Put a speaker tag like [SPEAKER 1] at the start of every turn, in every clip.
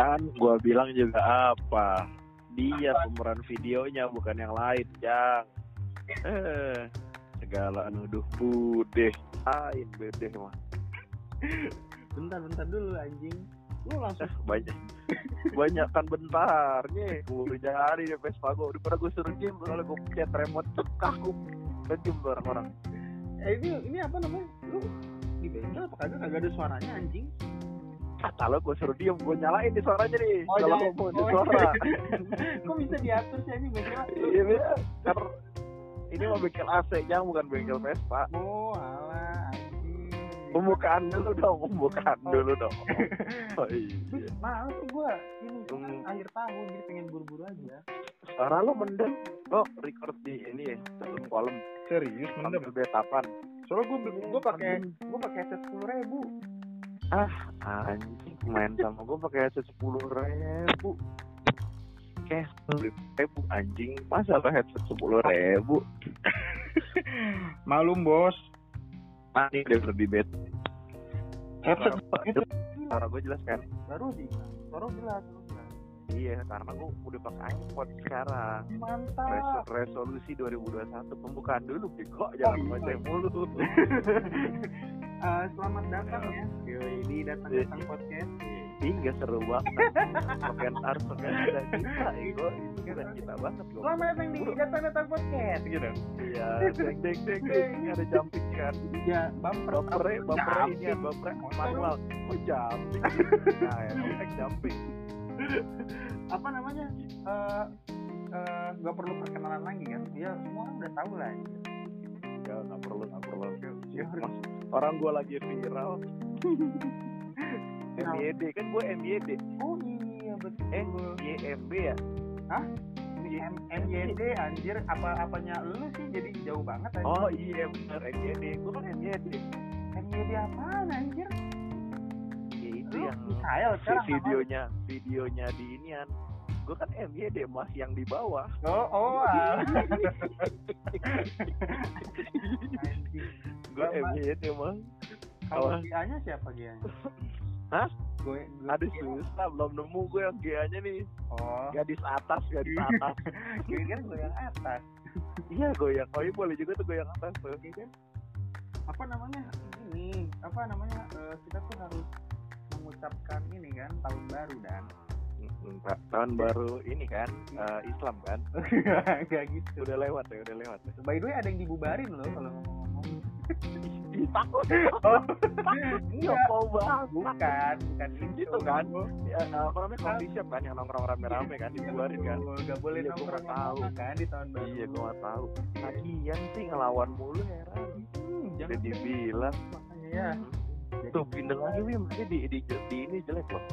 [SPEAKER 1] Kan gua bilang juga apa? Dia pemeran videonya bukan yang lain, Jang. Eh, segala nuduh budeh. Ain bedeh mah.
[SPEAKER 2] bentar bentar dulu anjing. Lu langsung
[SPEAKER 1] Eh, banyak. Banyak kan bentarnya gue jadi di Vespa gue daripada gue suruh diem soalnya gue pencet remote tuh kaku. Diem tuh orang-orang.
[SPEAKER 2] Eh ini ini apa namanya? Lu di bengkel apa kagak? Kagak ada suaranya anjing
[SPEAKER 1] kata lo gue suruh diem gue nyalain di suaranya nih.
[SPEAKER 2] Oh,
[SPEAKER 1] kalau
[SPEAKER 2] jangan.
[SPEAKER 1] ngomong di suara.
[SPEAKER 2] Kok bisa diatur sih anjing? Bengkel
[SPEAKER 1] iya karena ini mah bengkel AC nya bukan bengkel Vespa.
[SPEAKER 2] Oh alah anjing.
[SPEAKER 1] Pembukaan dulu dong pembukaan
[SPEAKER 2] Oh.
[SPEAKER 1] dulu dong. Oh iya.
[SPEAKER 2] Sih gua ini
[SPEAKER 1] Hmm.
[SPEAKER 2] akhir tahun jadi pengen buru-buru aja.
[SPEAKER 1] Suara lo mendem. Lo record di ini ya dalam kolom.
[SPEAKER 2] Serius
[SPEAKER 1] sambil betapan.
[SPEAKER 2] Soalnya gua gua pakai gua pakai headset sepuluh ribu
[SPEAKER 1] ah anjing main sama gue pakai headset sepuluh ribu. Kayak sepuluh ribu anjing. Masa lo headset sepuluh ribu?
[SPEAKER 2] Malum bos.
[SPEAKER 1] Mani deh di bed
[SPEAKER 2] headset
[SPEAKER 1] itu suara gue jelas kan?
[SPEAKER 2] Baru sih baru jelas
[SPEAKER 1] iya karena gue udah pakai iPhone sekarang.
[SPEAKER 2] Mantap.
[SPEAKER 1] Reso- resolusi 2021 pembukaan dulu bego. Jangan
[SPEAKER 2] iya.
[SPEAKER 1] baca mulu
[SPEAKER 2] Eh, selamat datang ya. Yoi, di datang datang podcast.
[SPEAKER 1] Ih gak seru banget. Pakai harus pakai ada kita ego. Itu bukan kita banget loh
[SPEAKER 2] selamat datang di datang datang podcast. Gitu.
[SPEAKER 1] Iya deng deng deng deng. Ada jumping kan?
[SPEAKER 2] Ya bumper
[SPEAKER 1] bumpernya bumpernya ini ya bumpernya manual oh jumping. Nah ya efek jumping.
[SPEAKER 2] Apa namanya? Eh eh, nggak perlu perkenalan lagi kan? Ya semua orang udah tahu lah.
[SPEAKER 1] Ya nggak perlu nggak perlu.
[SPEAKER 2] Ya,
[SPEAKER 1] Mas, orang gua lagi viral? MYD kan gua MYD
[SPEAKER 2] oh iya betul.
[SPEAKER 1] Eh YMB ya?
[SPEAKER 2] M MYD anjir. Apa apanya lu sih? Jadi jauh banget anjir.
[SPEAKER 1] oh iya bener. MYD gua kan MYD
[SPEAKER 2] MYD apaan anjir?
[SPEAKER 1] Ya itu
[SPEAKER 2] lu
[SPEAKER 1] yang
[SPEAKER 2] sekarang
[SPEAKER 1] videonya videonya di inian gua kan MYD mas yang di bawah.
[SPEAKER 2] Oh oh ah.
[SPEAKER 1] gua
[SPEAKER 2] Lama.
[SPEAKER 1] MYD mas.
[SPEAKER 2] kalau? GA nya siapa GA nya
[SPEAKER 1] Hah?
[SPEAKER 2] gue gue
[SPEAKER 1] aduh susah belum nemu gue yang GA nya nih.
[SPEAKER 2] Oh.
[SPEAKER 1] Gadis atas gadis atas.
[SPEAKER 2] Gue kan gue yang atas.
[SPEAKER 1] Iya goyang. Oh iya boleh juga tuh goyang atas tuh
[SPEAKER 2] Iya kan? apa namanya? Ini apa namanya? Eh, kita tuh harus mengucapkan ini kan tahun baru dan
[SPEAKER 1] Ta- tahun baru ini kan eh, Islam kan?
[SPEAKER 2] Nggak gitu.
[SPEAKER 1] Udah lewat ya udah lewat ya.
[SPEAKER 2] by the way ada yang dibubarin loh kalau ngomong-ngomong.
[SPEAKER 1] Ih, takut.
[SPEAKER 2] Oh.
[SPEAKER 1] Iya. Mau banget.
[SPEAKER 2] Bukan bukan itu
[SPEAKER 1] Itu. kan. ya, eh, apa namanya coffee shop kan yang nongkrong rame-rame kan dibuarin kan?
[SPEAKER 2] nggak boleh
[SPEAKER 1] Iya,
[SPEAKER 2] nongkrong
[SPEAKER 1] tahu.
[SPEAKER 2] kan di tahun baru.
[SPEAKER 1] Iya gue gak tahu. Lagian sih ngelawan mulu heran.
[SPEAKER 2] Hmm, jangan
[SPEAKER 1] dibilang.
[SPEAKER 2] makanya ya.
[SPEAKER 1] Tuh pindah lagi Wim. Ini di, di, di, ini jelek loh.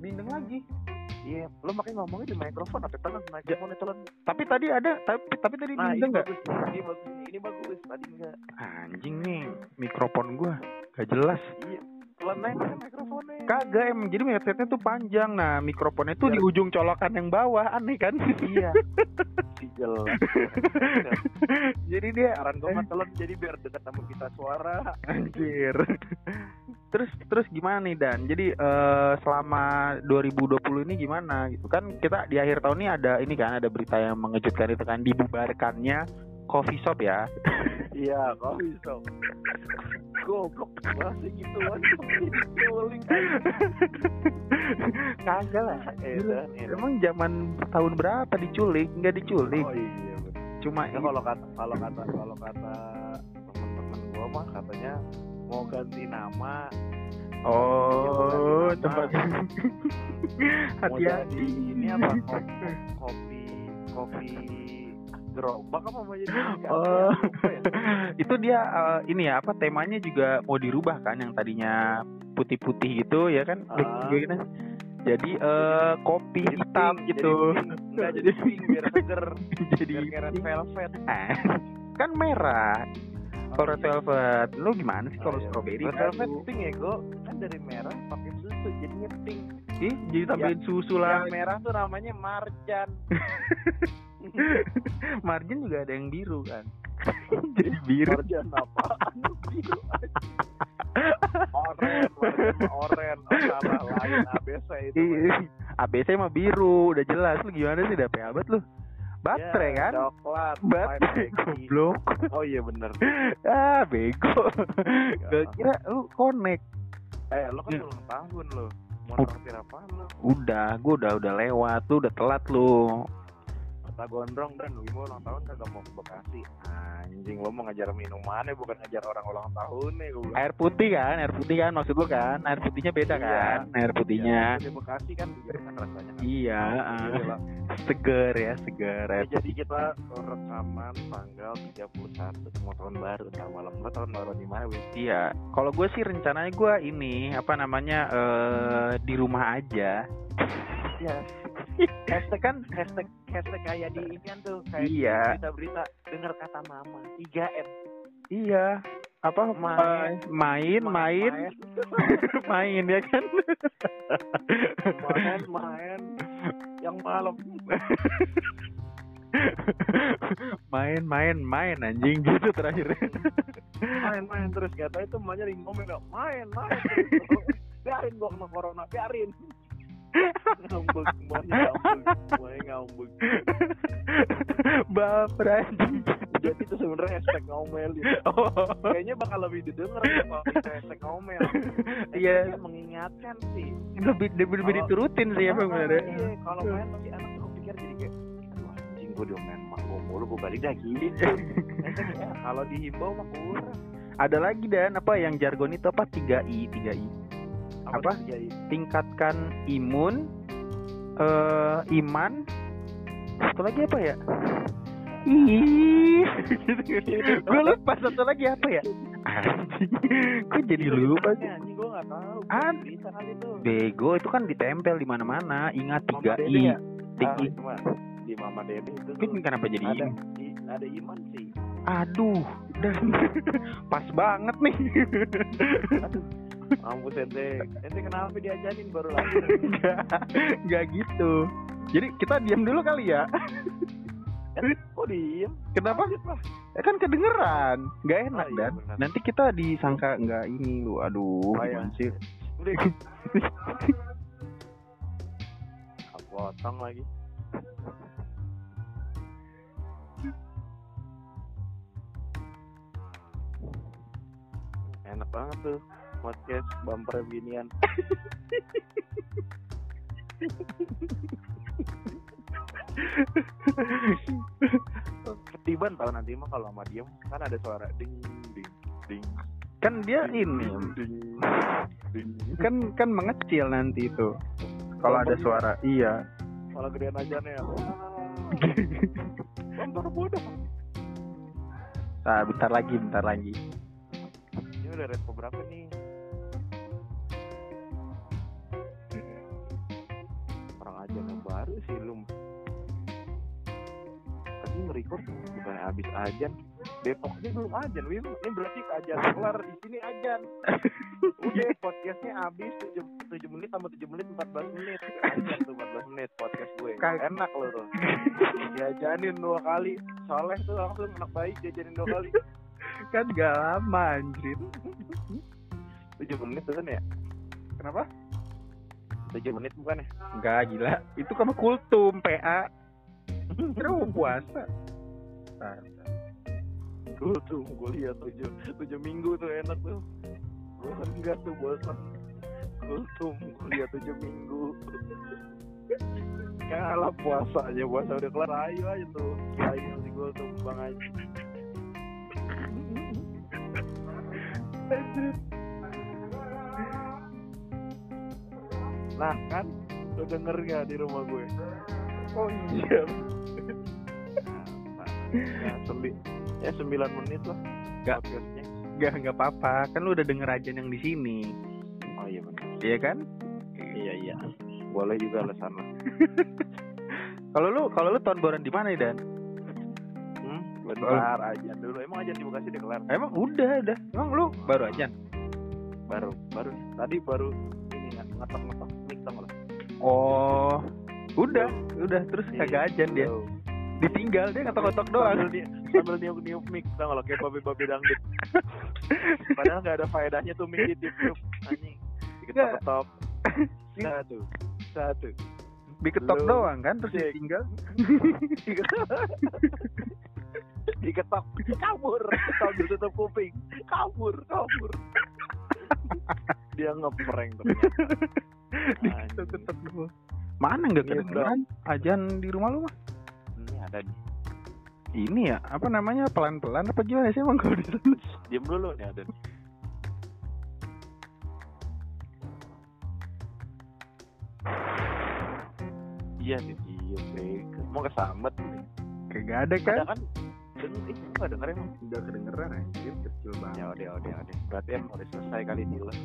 [SPEAKER 2] Bindeng lagi
[SPEAKER 1] iya lo makanya ngomongnya di mikrofon apa telan mikrofon telan.
[SPEAKER 2] Tapi tadi ada tapi tapi tadi
[SPEAKER 1] nah ini
[SPEAKER 2] bindeng nggak?
[SPEAKER 1] bagus ini bagus ini bagus tadi enggak
[SPEAKER 2] anjing nih mikrofon gua gak jelas.
[SPEAKER 1] Iya telan aja mikrofonnya.
[SPEAKER 2] Kagak emang jadi headsetnya tuh panjang. Nah mikrofonnya tuh di
[SPEAKER 1] Biar-
[SPEAKER 2] ujung colokan yang bawah aneh kan?
[SPEAKER 1] Iya. Jelas
[SPEAKER 2] jadi dia
[SPEAKER 1] saran gue mah telan jadi biar dekat sama kita suara.
[SPEAKER 2] Anjir. Terus terus gimana nih dan? Jadi eh, selama 2020 ini gimana? Gitu kan kita di akhir tahun ini ada ini kan ada berita yang mengejutkan itu kan dibubarkannya coffee shop ya?
[SPEAKER 1] Iya kok bisa goblok masih gitu kan. Diculik
[SPEAKER 2] kagak lah.
[SPEAKER 1] Edan edan
[SPEAKER 2] emang zaman tahun berapa diculik? Nggak diculik.
[SPEAKER 1] Oh iya
[SPEAKER 2] cuma
[SPEAKER 1] Ya, kalau kata kalau kata kalau kata teman-teman gua mah katanya mau ganti nama.
[SPEAKER 2] Oh
[SPEAKER 1] Iya,
[SPEAKER 2] tempat
[SPEAKER 1] mau
[SPEAKER 2] hati-hati.
[SPEAKER 1] ini apa? Kopi kopi kopi gerobak apa mau jadi apa ya?
[SPEAKER 2] Oh,
[SPEAKER 1] ya.
[SPEAKER 2] itu dia eh, ini ya apa temanya juga mau dirubah kan yang tadinya putih-putih gitu ya kan? Gimana? Jadi eh kopi
[SPEAKER 1] Jadi
[SPEAKER 2] hitam
[SPEAKER 1] pink,
[SPEAKER 2] gitu.
[SPEAKER 1] jadi pink. Enggak jadi pink biar seger
[SPEAKER 2] Jadi
[SPEAKER 1] biar velvet
[SPEAKER 2] Ah, kan merah. Kalau red velvet, lu gimana sih kalau
[SPEAKER 1] Oh, iya.
[SPEAKER 2] strawberry?
[SPEAKER 1] red velvet pink ya go kan dari merah pakai susu jadinya pink
[SPEAKER 2] Ih, jadi tambahin susu lah.
[SPEAKER 1] yang merah tuh namanya marjan
[SPEAKER 2] Margin juga ada yang biru kan. jadi biru.
[SPEAKER 1] marjan apaan biru oren oren salah lain abc itu.
[SPEAKER 2] ABC mah biru, udah jelas lu gimana sih DP abad lu? Baterai
[SPEAKER 1] Ya,
[SPEAKER 2] kan?
[SPEAKER 1] Coklat.
[SPEAKER 2] Baterai goblok.
[SPEAKER 1] Oh iya bener.
[SPEAKER 2] ah, bego. Gak kira lu connect.
[SPEAKER 1] Eh, lo kan ulang tahun lo. Mau traktir apaan lo?
[SPEAKER 2] Udah, gua udah udah lewat, lu udah telat lu.
[SPEAKER 1] Kata gondrong dan lu mau ulang tahun kagak mau ke Bekasi. Anjing, lo mau ngajar minumannya bukan ngajar orang ulang tahun nih gue.
[SPEAKER 2] Air putih kan, air putih kan maksud lu kan? Air putihnya beda
[SPEAKER 1] Iya.
[SPEAKER 2] kan? Air putihnya.
[SPEAKER 1] Di Bekasi kan kan rasanya. kan.
[SPEAKER 2] Iya.
[SPEAKER 1] Iya, lah.
[SPEAKER 2] seger ya, seger.
[SPEAKER 1] Ya, jadi kita rekaman tanggal 31 mau tahun baru ntar malam lo tahun baru di mana?
[SPEAKER 2] Iya, kalau gue sih rencananya gue ini apa namanya eh di rumah aja.
[SPEAKER 1] Ya. Hashtag kan hashtag hashtag kayak di ini kan tuh kayak
[SPEAKER 2] Iya.
[SPEAKER 1] berita berita dengar kata mama 3 m
[SPEAKER 2] Iya. Apa
[SPEAKER 1] Main.
[SPEAKER 2] eh, main, main, main ya kan?
[SPEAKER 1] main main yang malam
[SPEAKER 2] main, main, main anjing gitu terakhir.
[SPEAKER 1] main main terus kata itu emaknya nggak main main terus. biarin gua kena corona biarin ngambek semuanya ngambek semuanya ngambek
[SPEAKER 2] Baper anjing.
[SPEAKER 1] jadi itu sebenarnya hashtag ngomel itu
[SPEAKER 2] Oh.
[SPEAKER 1] kayaknya bakal lebih didengar kalau kita hashtag ngomel
[SPEAKER 2] Iya.
[SPEAKER 1] Hashtagnya mengingatkan sih
[SPEAKER 2] Lebih lebih, lebih diturutin sih
[SPEAKER 1] Ah,
[SPEAKER 2] emang bener ya.
[SPEAKER 1] iya, kalau main pasti anak tuh pikir jadi kayak aduh anjing gua diomelin mak gua mulu gua balik dah gitu Hashtag, ya, kalau dihimbau mah kurang
[SPEAKER 2] Ada lagi dan apa yang jargon itu apa 3I, 3I. Apa?
[SPEAKER 1] jadi
[SPEAKER 2] tingkatkan imun eh iman. Satu lagi apa ya? Ih. Gue lupa satu lagi apa ya? Anjing. Kok jadi lupa sih?
[SPEAKER 1] tahu. Kali tuh
[SPEAKER 2] bego itu kan ditempel di mana-mana. Ingat
[SPEAKER 1] Mama
[SPEAKER 2] tiga i.
[SPEAKER 1] ya?
[SPEAKER 2] tiga
[SPEAKER 1] Ah, di Mama Dede itu
[SPEAKER 2] kenapa jadi
[SPEAKER 1] ada ada iman sih.
[SPEAKER 2] Aduh dan pas banget nih.
[SPEAKER 1] Aduh mampus ente. Ente kenapa diajarin baru lahir
[SPEAKER 2] nggak nggak gitu. Jadi kita diam dulu kali ya.
[SPEAKER 1] Kok diem?
[SPEAKER 2] Kenapa. Ya kan kedengeran, nggak enak
[SPEAKER 1] Oh, iya,
[SPEAKER 2] dan.
[SPEAKER 1] benar.
[SPEAKER 2] nanti kita disangka nggak ini lu, aduh,
[SPEAKER 1] Oh, iya.
[SPEAKER 2] sih?
[SPEAKER 1] potong lagi. Enak banget tuh podcast bumper beginian. Ketiban tahu nanti mah kalau sama diem kan ada suara ding ding ding.
[SPEAKER 2] Kan dia
[SPEAKER 1] ding,
[SPEAKER 2] ini,
[SPEAKER 1] ding ding
[SPEAKER 2] kan kan mengecil nanti itu. Kalau ada suara, iya.
[SPEAKER 1] kalau gedean aja nih. Ya bumper bodoh.
[SPEAKER 2] Nah, bentar lagi, bentar lagi.
[SPEAKER 1] ini udah repo berapa nih lu tadi nge-record bukan habis ajan. Depok aja belum ajan Wim. Ini berarti ajan kelar di sini ajan. Udah podcastnya habis. 7, 7 menit tambah 7 menit 14 menit. Ajan tuh 14 menit podcast gue.
[SPEAKER 2] Kag-
[SPEAKER 1] enak lo tuh. Diajanin dua kali. Soleh tuh langsung anak baik diajanin dua kali.
[SPEAKER 2] Kan gak lama anjir.
[SPEAKER 1] 7 menit tuh kan ya?
[SPEAKER 2] Kenapa?
[SPEAKER 1] 7 menit bukan ya
[SPEAKER 2] Enggak gila. Itu kan kultum PA. Kira mau puasa. Nah,
[SPEAKER 1] Gue tuh gue lihat tujuh tujuh minggu tuh enak tuh. Bosan enggak tuh bosan. Kultum gue lihat tujuh minggu. Kalah puasa aja puasa udah kelar ayo aja tuh. Ayo si kultum bang aja. Nah kan lo denger gak di rumah gue?
[SPEAKER 2] Oh iya.
[SPEAKER 1] Nah, ya, sembi ya 9 menit lah podcastnya.
[SPEAKER 2] Enggak enggak apa-apa. Kan lu udah denger aja yang di sini.
[SPEAKER 1] Oh iya benar.
[SPEAKER 2] Iya kan?
[SPEAKER 1] Iya iya. Boleh juga lah sana.
[SPEAKER 2] Kalau lu kalau lu tahun baruan di mana Dan?
[SPEAKER 1] Hmm, bentar aja dulu. Emang aja di Bekasi udah kelar.
[SPEAKER 2] Emang udah udah. Emang lu baru aja?
[SPEAKER 1] Baru baru tadi baru ini ngetok
[SPEAKER 2] Oh, udah, udah. Terus
[SPEAKER 1] Iya.
[SPEAKER 2] kagak ajan dia. Ditinggal dia ngetok-ngetok doang.
[SPEAKER 1] Sambil dia sambil niup niup mic tau lo? Kayak babi babi dangdut. Padahal nggak ada faedahnya tuh mic di tiup tiup anjing. Diketok ketok. satu. Satu.
[SPEAKER 2] diketok doang kan terus ditinggal.
[SPEAKER 1] Diketok kabur. Sambil tutup kuping. Kabur kabur. Dia ngeprank ternyata
[SPEAKER 2] diketok ketok doang mana nggak
[SPEAKER 1] Iya,
[SPEAKER 2] kedengeran? ajan di rumah lu mah
[SPEAKER 1] ini ada di
[SPEAKER 2] ini ya? Apa namanya? Pelan pelan apa gimana sih emang kalau di sana
[SPEAKER 1] diem dulu nih ada nih. iya nih iya sih mau kesambet nih
[SPEAKER 2] kagak ada kan?
[SPEAKER 1] Ada kan? Ih nggak denger emang.
[SPEAKER 2] Udah kedengeran anjir. Kecil
[SPEAKER 1] ya udah udah udah. Berarti emang udah selesai kali ini lah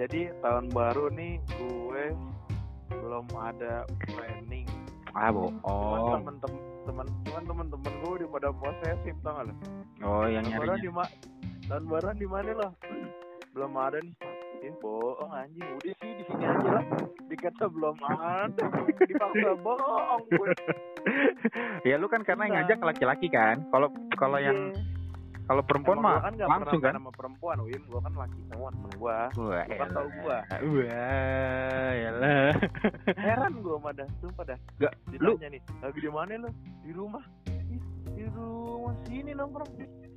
[SPEAKER 1] jadi tahun baru nih gue belum ada planning.
[SPEAKER 2] Ah
[SPEAKER 1] cuman
[SPEAKER 2] bohong
[SPEAKER 1] temen-temen temen cuman temen-temen gue udah pada posesif tau gak lo
[SPEAKER 2] oh yang
[SPEAKER 1] tahun baru
[SPEAKER 2] nyarinya
[SPEAKER 1] di tahun baru di mana lo? Belum ada nih. Eh bohong anjing. Udah sih di sini aja lah. Dikata belum ada. Dipaksa bohong gue.
[SPEAKER 2] Ya lu kan karena yang
[SPEAKER 1] Iya.
[SPEAKER 2] ngajak laki-laki kan? Kalau kalau yang kalau perempuan
[SPEAKER 1] Emang
[SPEAKER 2] mah
[SPEAKER 1] gua kan gak
[SPEAKER 2] langsung
[SPEAKER 1] pernah
[SPEAKER 2] kan?
[SPEAKER 1] sama perempuan Wim. Gue kan laki semua temen
[SPEAKER 2] Wah,
[SPEAKER 1] Lu kan tau gua.
[SPEAKER 2] Wah, yalah.
[SPEAKER 1] heran gue sama dah sumpah dah.
[SPEAKER 2] Gak, lu
[SPEAKER 1] nih lagi di mana lo di rumah. "Ih, di rumah sini nongkrong.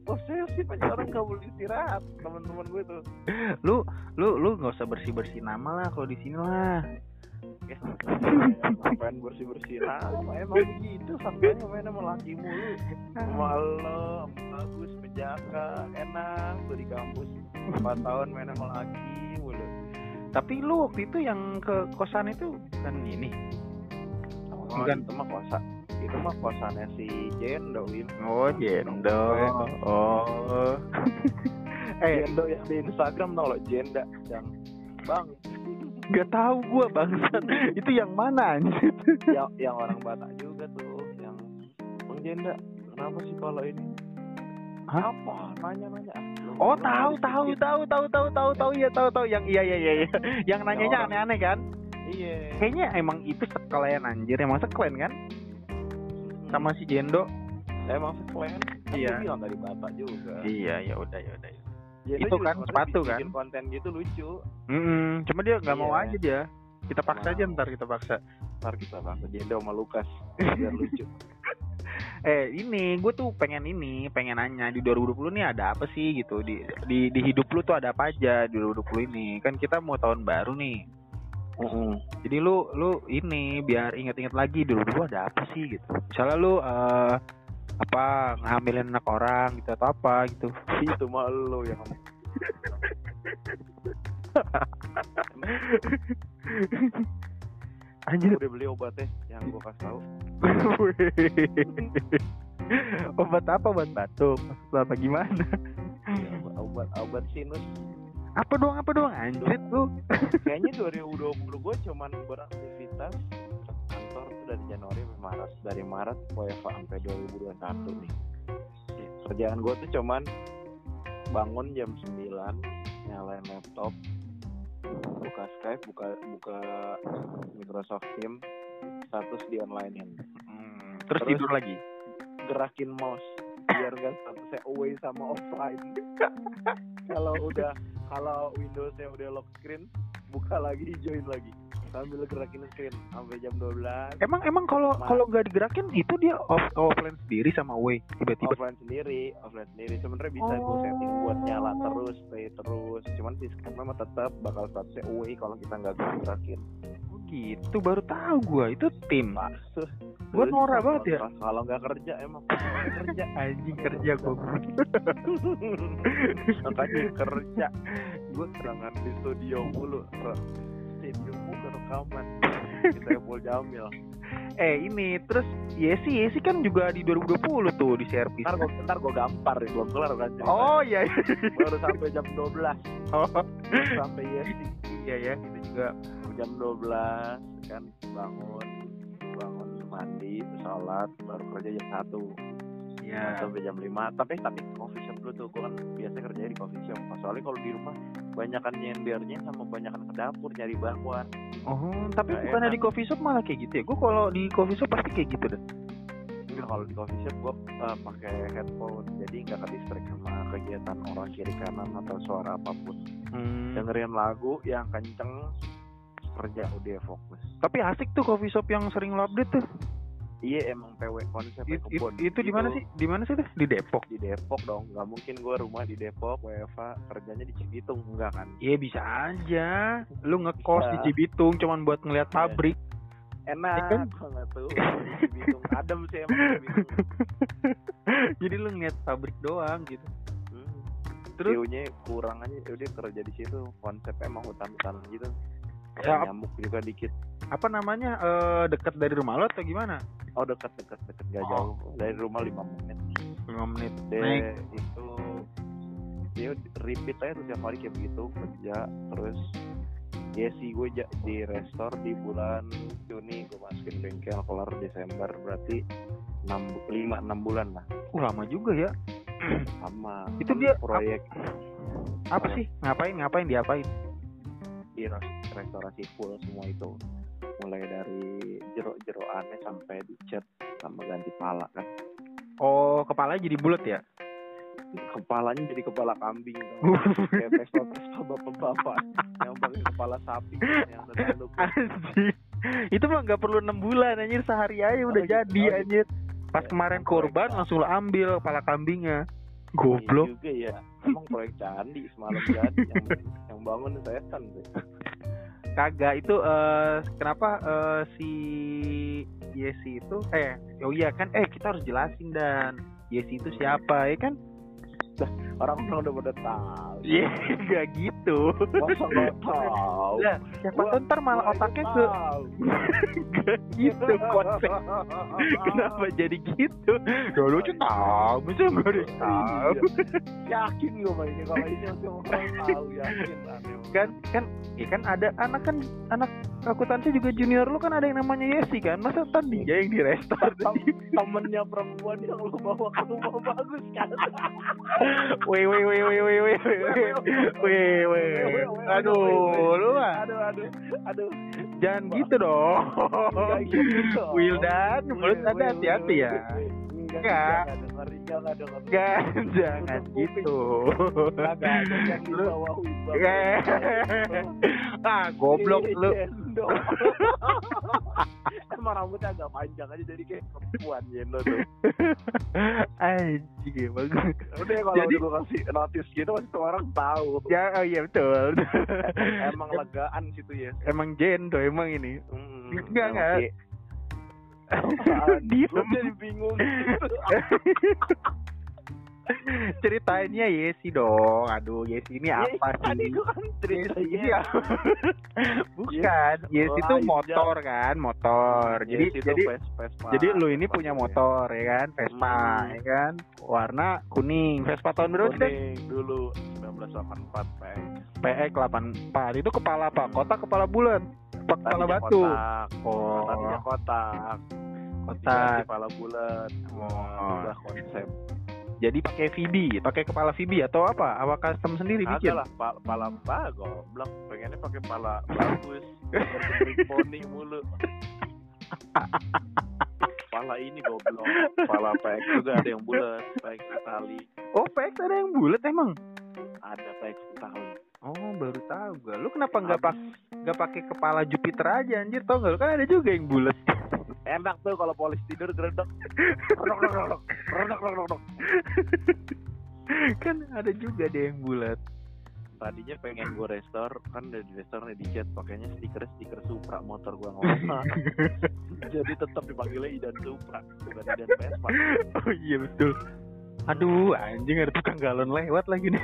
[SPEAKER 1] Posesif aja orang gak boleh istirahat. Teman-teman gue tuh.
[SPEAKER 2] Lu lu lu nggak usah bersih bersih nama lah kalau di sini lah.
[SPEAKER 1] Ya ngapain bersih bersih nama emang gitu sampai main sama laki mulu. Sama bagus menjaga enak tuh di kampus. 4 tahun main sama laki mulu.
[SPEAKER 2] Tapi lu waktu itu yang ke kosan itu kan ini.
[SPEAKER 1] Oh,
[SPEAKER 2] Bukan.
[SPEAKER 1] itu mah kosa. Itu mah kosannya si Jendo Wim
[SPEAKER 2] Oh, Jendo. Oh. eh,
[SPEAKER 1] Jendo yang di Instagram tau lo Jenda. Yang bang
[SPEAKER 2] nggak tahu gua bangsat. itu yang mana anjir?
[SPEAKER 1] yang yang orang Batak juga tuh yang bang Jenda kenapa sih kalau ini
[SPEAKER 2] Hah?
[SPEAKER 1] apa nanya nanya
[SPEAKER 2] Oh, tahu tahu tahu tahu tahu tahu tahu ya tahu tahu yang iya iya iya iya. Yang nanyanya aneh-aneh kan?
[SPEAKER 1] iya
[SPEAKER 2] Kayaknya emang itu sekalian anjir, emang sekalian kan? Sama si Jendo.
[SPEAKER 1] emang sekalian kan
[SPEAKER 2] Iya.
[SPEAKER 1] bilang dari Batak juga
[SPEAKER 2] Iya, ya udah ya udah.
[SPEAKER 1] Jendo
[SPEAKER 2] Itu
[SPEAKER 1] juga
[SPEAKER 2] kan, sepatu
[SPEAKER 1] bikin
[SPEAKER 2] kan?
[SPEAKER 1] konten gitu lucu
[SPEAKER 2] Mm cuma dia nggak mau
[SPEAKER 1] Iya.
[SPEAKER 2] aja dia. Kita paksa aja ntar kita paksa.
[SPEAKER 1] ntar kita bahas Jendo sama Lukas biar lucu
[SPEAKER 2] Eh ini gue tuh pengen ini, pengen nanya di 2020 nih ada apa sih gitu di di di hidup lu tuh ada apa aja di 2020 ini? Kan kita mau tahun baru nih. Jadi lu lu ini biar inget-inget lagi dulu dulu ada apa sih gitu. Misalnya lu eh apa ngambilin anak orang gitu atau apa gitu.
[SPEAKER 1] itu mah lo yang
[SPEAKER 2] Anjir.
[SPEAKER 1] udah beli obatnya yang gua kasih tahu
[SPEAKER 2] obat apa obat batuk? Maksud apa gimana?
[SPEAKER 1] Ya, obat obat sinus
[SPEAKER 2] Apa doang apa doang anjir lu?
[SPEAKER 1] kayaknya 2020 gue cuman beraktivitas tuh dari Januari sampai Maret. Dari Maret WFA sampai 2021 nih. Kerjaan gue tuh cuman bangun jam 9 nyalain laptop buka Skype buka buka Microsoft Teams status di onlinein.
[SPEAKER 2] Hmm, terus,
[SPEAKER 1] Terus-
[SPEAKER 2] tidur lagi.
[SPEAKER 1] gerakin mouse biar gak statusnya away sama offline. Kalau udah kalau Windowsnya udah lock screen buka lagi join lagi sambil gerakin screen sampai jam 12
[SPEAKER 2] Emang emang kalau kalau nggak digerakin itu dia off offline sendiri sama way tiba-tiba.
[SPEAKER 1] offline sendiri offline sendiri. Sebenarnya bisa gue setting buat nyala terus stay terus. Cuman si Skype mah tetap bakal statusnya away kalau kita nggak gerakin.
[SPEAKER 2] Oh gitu. Baru tahu gua. Itu tim. Gua norak banget ya.
[SPEAKER 1] kalau nggak kerja emang. Kerja
[SPEAKER 2] Anjing kerja gua.
[SPEAKER 1] makanya kerja. Gue serangan di studio mulu Studio mulu rekaman di Saiful Jamil
[SPEAKER 2] eh ini terus Yesi Yesi kan juga di 2020 tuh di servis.
[SPEAKER 1] ntar gue ntar gue gampar ya belum kelar kan.
[SPEAKER 2] Oh iya iya.
[SPEAKER 1] baru sampai jam 12
[SPEAKER 2] Oh
[SPEAKER 1] sampai yes
[SPEAKER 2] iya ya itu juga.
[SPEAKER 1] jam 12 kan bangun bangun mandi sholat baru kerja jam 1
[SPEAKER 2] Iya.
[SPEAKER 1] sampai jam 5 tapi tapi coffee shop dulu tuh gue kan biasa kerja di coffee shop soalnya kalau di rumah banyakan nyendernya sama banyakan ke dapur nyari bakwan
[SPEAKER 2] Oh tapi
[SPEAKER 1] Nggak
[SPEAKER 2] bukannya
[SPEAKER 1] enak.
[SPEAKER 2] di coffee shop malah kayak gitu ya? Gua kalau di coffee shop pasti kayak gitu deh.
[SPEAKER 1] Enggak kalau di coffee shop gue pakai headphone jadi nggak ke distract sama kegiatan orang kiri kanan atau suara apa pun
[SPEAKER 2] Hmm.
[SPEAKER 1] dengerin lagu yang kenceng kerja udah fokus
[SPEAKER 2] Tapi asik tuh coffee shop yang sering lo update tuh.
[SPEAKER 1] Iya emang PW konsepnya
[SPEAKER 2] It- it- itu di mana
[SPEAKER 1] Gitu.
[SPEAKER 2] sih? Di mana sih tuh? Di Depok.
[SPEAKER 1] di Depok dong nggak mungkin gue rumah di Depok WFA kerjanya di Cibitung enggak kan
[SPEAKER 2] Iya bisa aja. Lu ngekos
[SPEAKER 1] Bisa.
[SPEAKER 2] di Cibitung cuman buat ngeliat
[SPEAKER 1] Iya.
[SPEAKER 2] pabrik.
[SPEAKER 1] enak
[SPEAKER 2] Ya kan?
[SPEAKER 1] banget tuh di Cibitung adem sih emang Cibitung
[SPEAKER 2] Jadi lu ngeliat pabrik doang gitu.
[SPEAKER 1] hmm.
[SPEAKER 2] Terus
[SPEAKER 1] view-nya kurang aja ya udah kerja di situ konsepnya emang hutan-hutan gitu
[SPEAKER 2] Ya,
[SPEAKER 1] nyamuk juga dikit
[SPEAKER 2] apa namanya? Eh dekat dari rumah lo atau gimana?
[SPEAKER 1] oh dekat dekat dekat gak
[SPEAKER 2] Oh.
[SPEAKER 1] jauh dari rumah lima menit
[SPEAKER 2] 5 menit.
[SPEAKER 1] deh
[SPEAKER 2] Naik.
[SPEAKER 1] itu dia repeat aja tuh tiap hari kayak begitu kerja terus ya sih gue di restor di bulan Juni gue masukin bengkel kelar Desember berarti 6 5 6 bulan lah
[SPEAKER 2] Uh, lama juga ya.
[SPEAKER 1] sama
[SPEAKER 2] Itu dia
[SPEAKER 1] proyek
[SPEAKER 2] Apa sih? Ngapain? Ngapain diapain?
[SPEAKER 1] di res- restorasi full semua itu mulai dari jeruk-jerukannya sampai dicat sama ganti pala kan
[SPEAKER 2] Oh, kepalanya jadi bulat ya?
[SPEAKER 1] kepalanya jadi kepala kambing tau. kayak pesta pesta bapak-bapak yang pakai kepala sapi yang terlalu
[SPEAKER 2] Anjir. Itu mah nggak perlu enam bulan anjir sehari aja udah
[SPEAKER 1] Oh, gitu.
[SPEAKER 2] jadi
[SPEAKER 1] gitu.
[SPEAKER 2] anjir. Pas
[SPEAKER 1] Ya,
[SPEAKER 2] kemarin
[SPEAKER 1] proyek
[SPEAKER 2] korban
[SPEAKER 1] candi.
[SPEAKER 2] langsung ambil kepala kambingnya. Goblok.
[SPEAKER 1] Iya juga ya emang proyek candi semalam jadi yang yang bangun setan tuh
[SPEAKER 2] Kagak itu eh kenapa eh, si Yesi itu eh oh iya kan eh kita harus jelasin dan Yesi itu siapa ya kan?
[SPEAKER 1] orang-orang udah pada tahu
[SPEAKER 2] Iya nggak gitu.
[SPEAKER 1] masa nggak tahu
[SPEAKER 2] Lah, siapa tahu ntar malah otaknya ke. Gak gitu konsep. Kenapa jadi gitu? Ya lu aja tahu, masa nggak ada yang tahu?
[SPEAKER 1] Iya. yakin gue ini kalau ini orang tahu yakin aneh
[SPEAKER 2] kan kan ya kan ada anak kan anak akuntansi juga junior lu kan ada yang namanya Yesi kan masa tadi dia yang di restart
[SPEAKER 1] Tem- temennya perempuan yang lu bawa ke rumah bagus kan
[SPEAKER 2] weh weh weh weh weh weh weh weh aduh lu mah
[SPEAKER 1] aduh aduh aduh
[SPEAKER 2] jangan gitu dong
[SPEAKER 1] gitu.
[SPEAKER 2] Wildan mulut anda hati-hati ya. Enggak.
[SPEAKER 1] Enggak jangan.
[SPEAKER 2] Enggak, gitu.
[SPEAKER 1] Di bawah.
[SPEAKER 2] Eh, ah, goblok lu.
[SPEAKER 1] Emang rambutnya agak panjang aja jadi kayak perempuan Jendo tuh.
[SPEAKER 2] Anjing emang.
[SPEAKER 1] Udah kalau
[SPEAKER 2] Jadi-
[SPEAKER 1] udah kasih notice gitu pasti orang tahu.
[SPEAKER 2] Ya, oh iya betul.
[SPEAKER 1] Emang legaan situ ya.
[SPEAKER 2] emang jendo emang ini.
[SPEAKER 1] Hmm,
[SPEAKER 2] Enggak,
[SPEAKER 1] emang
[SPEAKER 2] enggak. Diam.
[SPEAKER 1] Gua jadi bingung.
[SPEAKER 2] Ceritainnya Yesi dong. Aduh, Yesi ini
[SPEAKER 1] Ya,
[SPEAKER 2] apa
[SPEAKER 1] Tadi
[SPEAKER 2] sih?
[SPEAKER 1] gua kan
[SPEAKER 2] Yesi apa? Bukan, Yesi itu motor kan, motor. Jadi jadi
[SPEAKER 1] Vespa.
[SPEAKER 2] jadi lu ini punya
[SPEAKER 1] ya.
[SPEAKER 2] motor ya kan, Vespa
[SPEAKER 1] Hmm.
[SPEAKER 2] ya kan, warna kuning. Vespa tahun berapa sih?
[SPEAKER 1] Kuning dulu 1984 PX.
[SPEAKER 2] PX 84 itu kepala apa? Kotak kepala bulat? Apa kepala batu?
[SPEAKER 1] Kotak.
[SPEAKER 2] Oh,
[SPEAKER 1] Tadinya kotak.
[SPEAKER 2] kotak.
[SPEAKER 1] Kepala bulat.
[SPEAKER 2] Oh.
[SPEAKER 1] Udah konsep.
[SPEAKER 2] Jadi pakai VB, pakai kepala VB atau apa? Apa custom sendiri bikin?
[SPEAKER 1] lah, pa- pala apa goblok. Pengennya pakai pala bagus. Poni mulu. Pala ini goblok. Pala PX juga ada yang bulat. PX Itali.
[SPEAKER 2] Oh, PX ada yang bulat emang?
[SPEAKER 1] Ada PX Itali.
[SPEAKER 2] Oh, baru tahu gua. Lu kenapa nggak pak nggak pakai kepala Jupiter aja anjir? Tau nggak? Lu kan ada juga yang bulat.
[SPEAKER 1] Enak tuh kalau polis tidur redok, redok. Redok, redok, redok.
[SPEAKER 2] kan ada juga deh yang bulat.
[SPEAKER 1] Tadinya pengen gue restore kan udah di restore nih dicat pakainya stiker stiker Supra motor gua nggak Jadi tetap dipanggilnya Idan Supra bukan Idan Vespa.
[SPEAKER 2] Oh iya betul. Aduh, anjing ada tukang galon lewat lagi nih.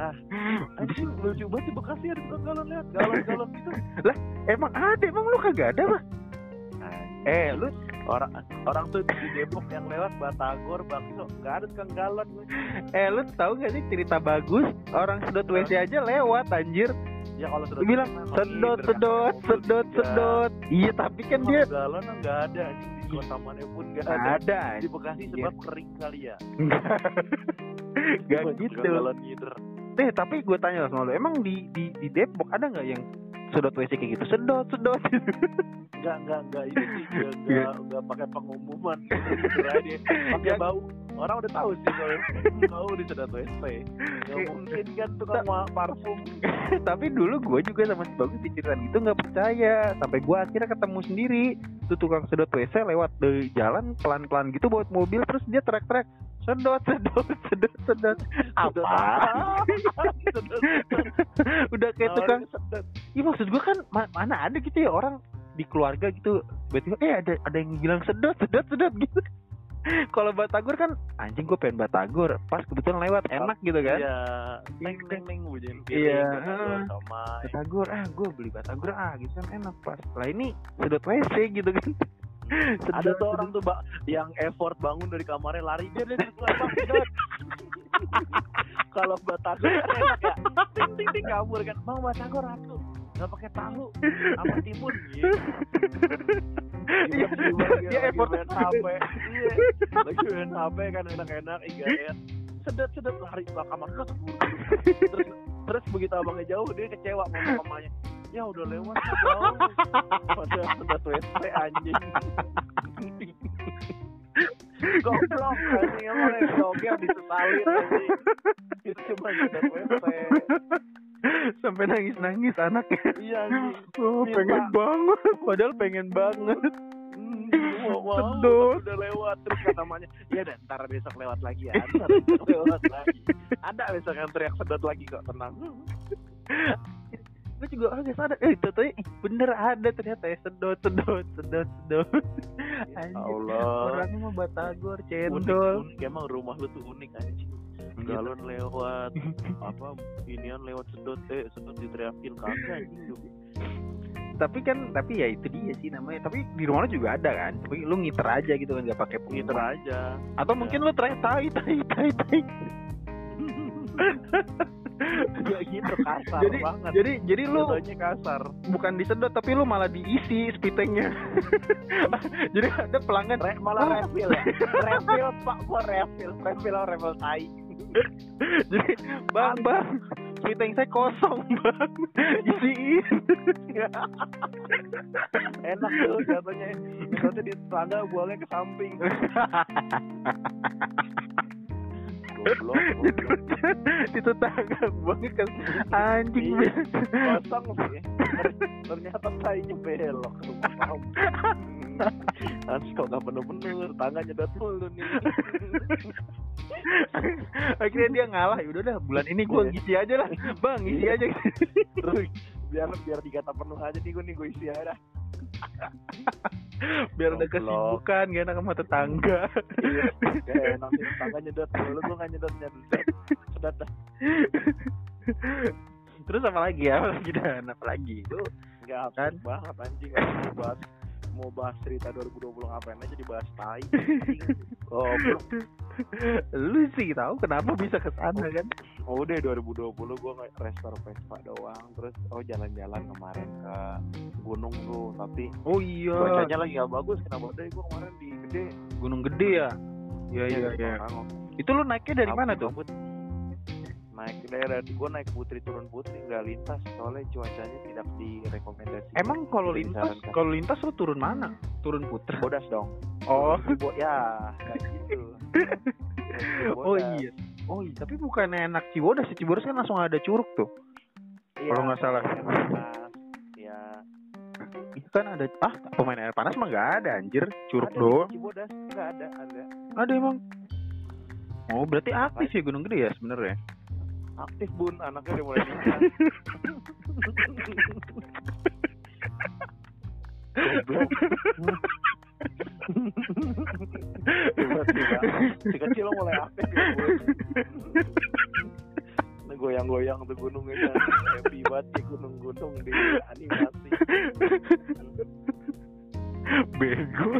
[SPEAKER 1] Anjing lucu banget di Bekasi ada tukang galon lihat galon-galon gitu.
[SPEAKER 2] Emang ada, emang lu kagak ada, Bah? Eh, lu
[SPEAKER 1] orang orang tuh di Depok yang lewat Batagor bakso nggak ada tukang galon
[SPEAKER 2] eh lu tahu gak sih cerita bagus? Orang sedot WC aja lewat anjir.
[SPEAKER 1] Ya kalau
[SPEAKER 2] Lu bilang sedot sedot sedot sedot. Iya, tapi kan dia
[SPEAKER 1] galon nggak ada di kota mana pun nggak ada.
[SPEAKER 2] ada
[SPEAKER 1] Di Bekasi sebab kering kali ya.
[SPEAKER 2] Gak gitu.
[SPEAKER 1] Galon ngider.
[SPEAKER 2] Eh, tapi gue tanya sama lu, emang di di di Depok ada nggak yang sedot WC kayak gitu? Sedot, sedot.
[SPEAKER 1] nggak nggak nggak ini sih nggak
[SPEAKER 2] Iya.
[SPEAKER 1] nggak pakai pengumuman pakai bau orang udah tahu sih kalau bau disedot WC nggak
[SPEAKER 2] Iya.
[SPEAKER 1] mungkin kan tukang parfum
[SPEAKER 2] tapi dulu gue juga sama si bagus diceritain gitu nggak percaya sampai gue akhirnya ketemu sendiri tuh tukang sedot wc lewat dari jalan pelan pelan gitu bawa mobil terus dia trek trek sedot sedot sedot sedot. Apa?
[SPEAKER 1] Sedot,
[SPEAKER 2] udah kayak tukang
[SPEAKER 1] Sedot.
[SPEAKER 2] iya maksud gue kan ma- mana ada gitu ya orang di keluarga gitu. Tiba-tiba eh ada ada yang bilang sedot sedot sedot gitu. Kalau batagor kan anjing gue pengen batagor. Pas kebetulan lewat enak gitu kan.
[SPEAKER 1] Iya, neng neng neng
[SPEAKER 2] Iya,
[SPEAKER 1] batagor
[SPEAKER 2] batagor ah gue beli batagor ah gitu kan enak pas. Lah ini sedot wc gitu kan
[SPEAKER 1] ada tuh orang tuh mbak yang effort bangun dari kamarnya lari. Dia dia keluar kalau batagor kan enak ya. Ting ting ting kabur kan. Bang batagor ratu. Nggak pakai tahu. Sama timun. Gitu
[SPEAKER 2] Iya, dia effort.
[SPEAKER 1] HP iya. Lagi main HP kan enak-enak IGN sedot sedot lari. Ke kamar terus terus begitu abangnya jauh dia kecewa sama mamanya ya udah lewat jauh padahal sedot WC anjing. Goblok anjing. Emang yang joget disesalin anjing. Itu cuma WC
[SPEAKER 2] sampai nangis nangis anaknya.
[SPEAKER 1] Iya anjing.
[SPEAKER 2] Oh, pengen banget. Padahal pengen banget.
[SPEAKER 1] Hmm, wow, wow, udah lewat. Terus kan namanya ya dan ntar besok lewat lagi ya. Ntar besok lewat lagi. Ada besok yang teriak sedot lagi kok tenang
[SPEAKER 2] gue juga agak sadar. Eh itu tuh bener ada ternyata ya sedot sedot sedot sedot. Anjir,
[SPEAKER 1] Allah.
[SPEAKER 2] orangnya mah batagor
[SPEAKER 1] unik,
[SPEAKER 2] cendol.
[SPEAKER 1] unik. Emang rumah lu tuh unik anjing. Galon lewat apa inian lewat sedot eh sedot diteriakin kagak anjing
[SPEAKER 2] tapi kan tapi ya itu dia sih namanya. Tapi di rumah lu juga ada kan? Tapi lu ngiter aja gitu kan gak pakai
[SPEAKER 1] ngiter
[SPEAKER 2] pengumuman.
[SPEAKER 1] aja.
[SPEAKER 2] Atau mungkin lu teriak tai tai tai tai
[SPEAKER 1] ya gitu kasar
[SPEAKER 2] jadi
[SPEAKER 1] banget.
[SPEAKER 2] jadi jadi lu
[SPEAKER 1] Contohnya kasar.
[SPEAKER 2] bukan disedot tapi lu malah diisi spitengnya. Jadi ada pelanggan.
[SPEAKER 1] Re, malah
[SPEAKER 2] Ah.
[SPEAKER 1] refill ya? Refill pak gua refill refill refill tai.
[SPEAKER 2] Jadi bang bang spiteng saya kosong bang. Isiin.
[SPEAKER 1] Enak tuh jatuhnya. Jatuhnya di tetangga buangnya ke samping. Goblok
[SPEAKER 2] itu di tetangga banget kan anjing
[SPEAKER 1] Iya. kosong sih ternyata tainya belok kamu Hans kok gak penuh-penuh tetangga nyedot mulu nih
[SPEAKER 2] akhirnya dia ngalah ya udah dah bulan ini gua
[SPEAKER 1] Iya.
[SPEAKER 2] ngisi aja lah bang ngisi
[SPEAKER 1] Iya.
[SPEAKER 2] aja
[SPEAKER 1] terus biar biar dikata penuh aja nih gue nih gue isi aja dah.
[SPEAKER 2] Biar ada kesibukan gak enak sama tetangga.
[SPEAKER 1] Iya, kayak enak tetangga nyedot mulu gue gak nyedot nyedot. Sedot dah.
[SPEAKER 2] Terus apa lagi ya? Apa lagi dan apa lagi? Itu
[SPEAKER 1] Enggak
[SPEAKER 2] Kan?
[SPEAKER 1] banget anjing bahas mau bahas cerita 2020 ngapain aja dibahas tai. Goblok.
[SPEAKER 2] lu sih tahu kenapa bisa ke sana kan
[SPEAKER 1] Oh, udah 2020 gua nggak restore Vespa doang terus oh jalan-jalan kemarin ke gunung tuh tapi
[SPEAKER 2] oh iya
[SPEAKER 1] cuacanya lagi gak bagus kenapa deh gua kemarin di gede
[SPEAKER 2] gunung gede ya iya iya iya
[SPEAKER 1] Pangrango.
[SPEAKER 2] itu lu naiknya dari mana tuh
[SPEAKER 1] Kabut. Naik daerah gua naik putri turun putri nggak lintas soalnya cuacanya tidak direkomendasi
[SPEAKER 2] emang kalau lintas kalau lintas lu turun mana? Turun putra?
[SPEAKER 1] Bodas dong.
[SPEAKER 2] Oh.
[SPEAKER 1] Bo ya kayak gitu.
[SPEAKER 2] Oh iya. Oh iya tapi bukannya enak Cibodas sih. Cibodas kan langsung ada curug tuh.
[SPEAKER 1] Iya,
[SPEAKER 2] Kalau nggak salah.
[SPEAKER 1] Ya.
[SPEAKER 2] itu kan ada ah pemain air panas mah nggak ada anjir. Curug
[SPEAKER 1] ada
[SPEAKER 2] doang.
[SPEAKER 1] Cibodas nggak ada ada.
[SPEAKER 2] Ada emang. Oh berarti aktif ya gunung gede ya sebenarnya
[SPEAKER 1] aktif bun. Anaknya udah mulai nikah goblok. Tiba-tiba si kecil mulai aktif ya bun. Goyang-goyang tuh gunungnya kan. happy banget di gunung-gunung di animasi.
[SPEAKER 2] Bego.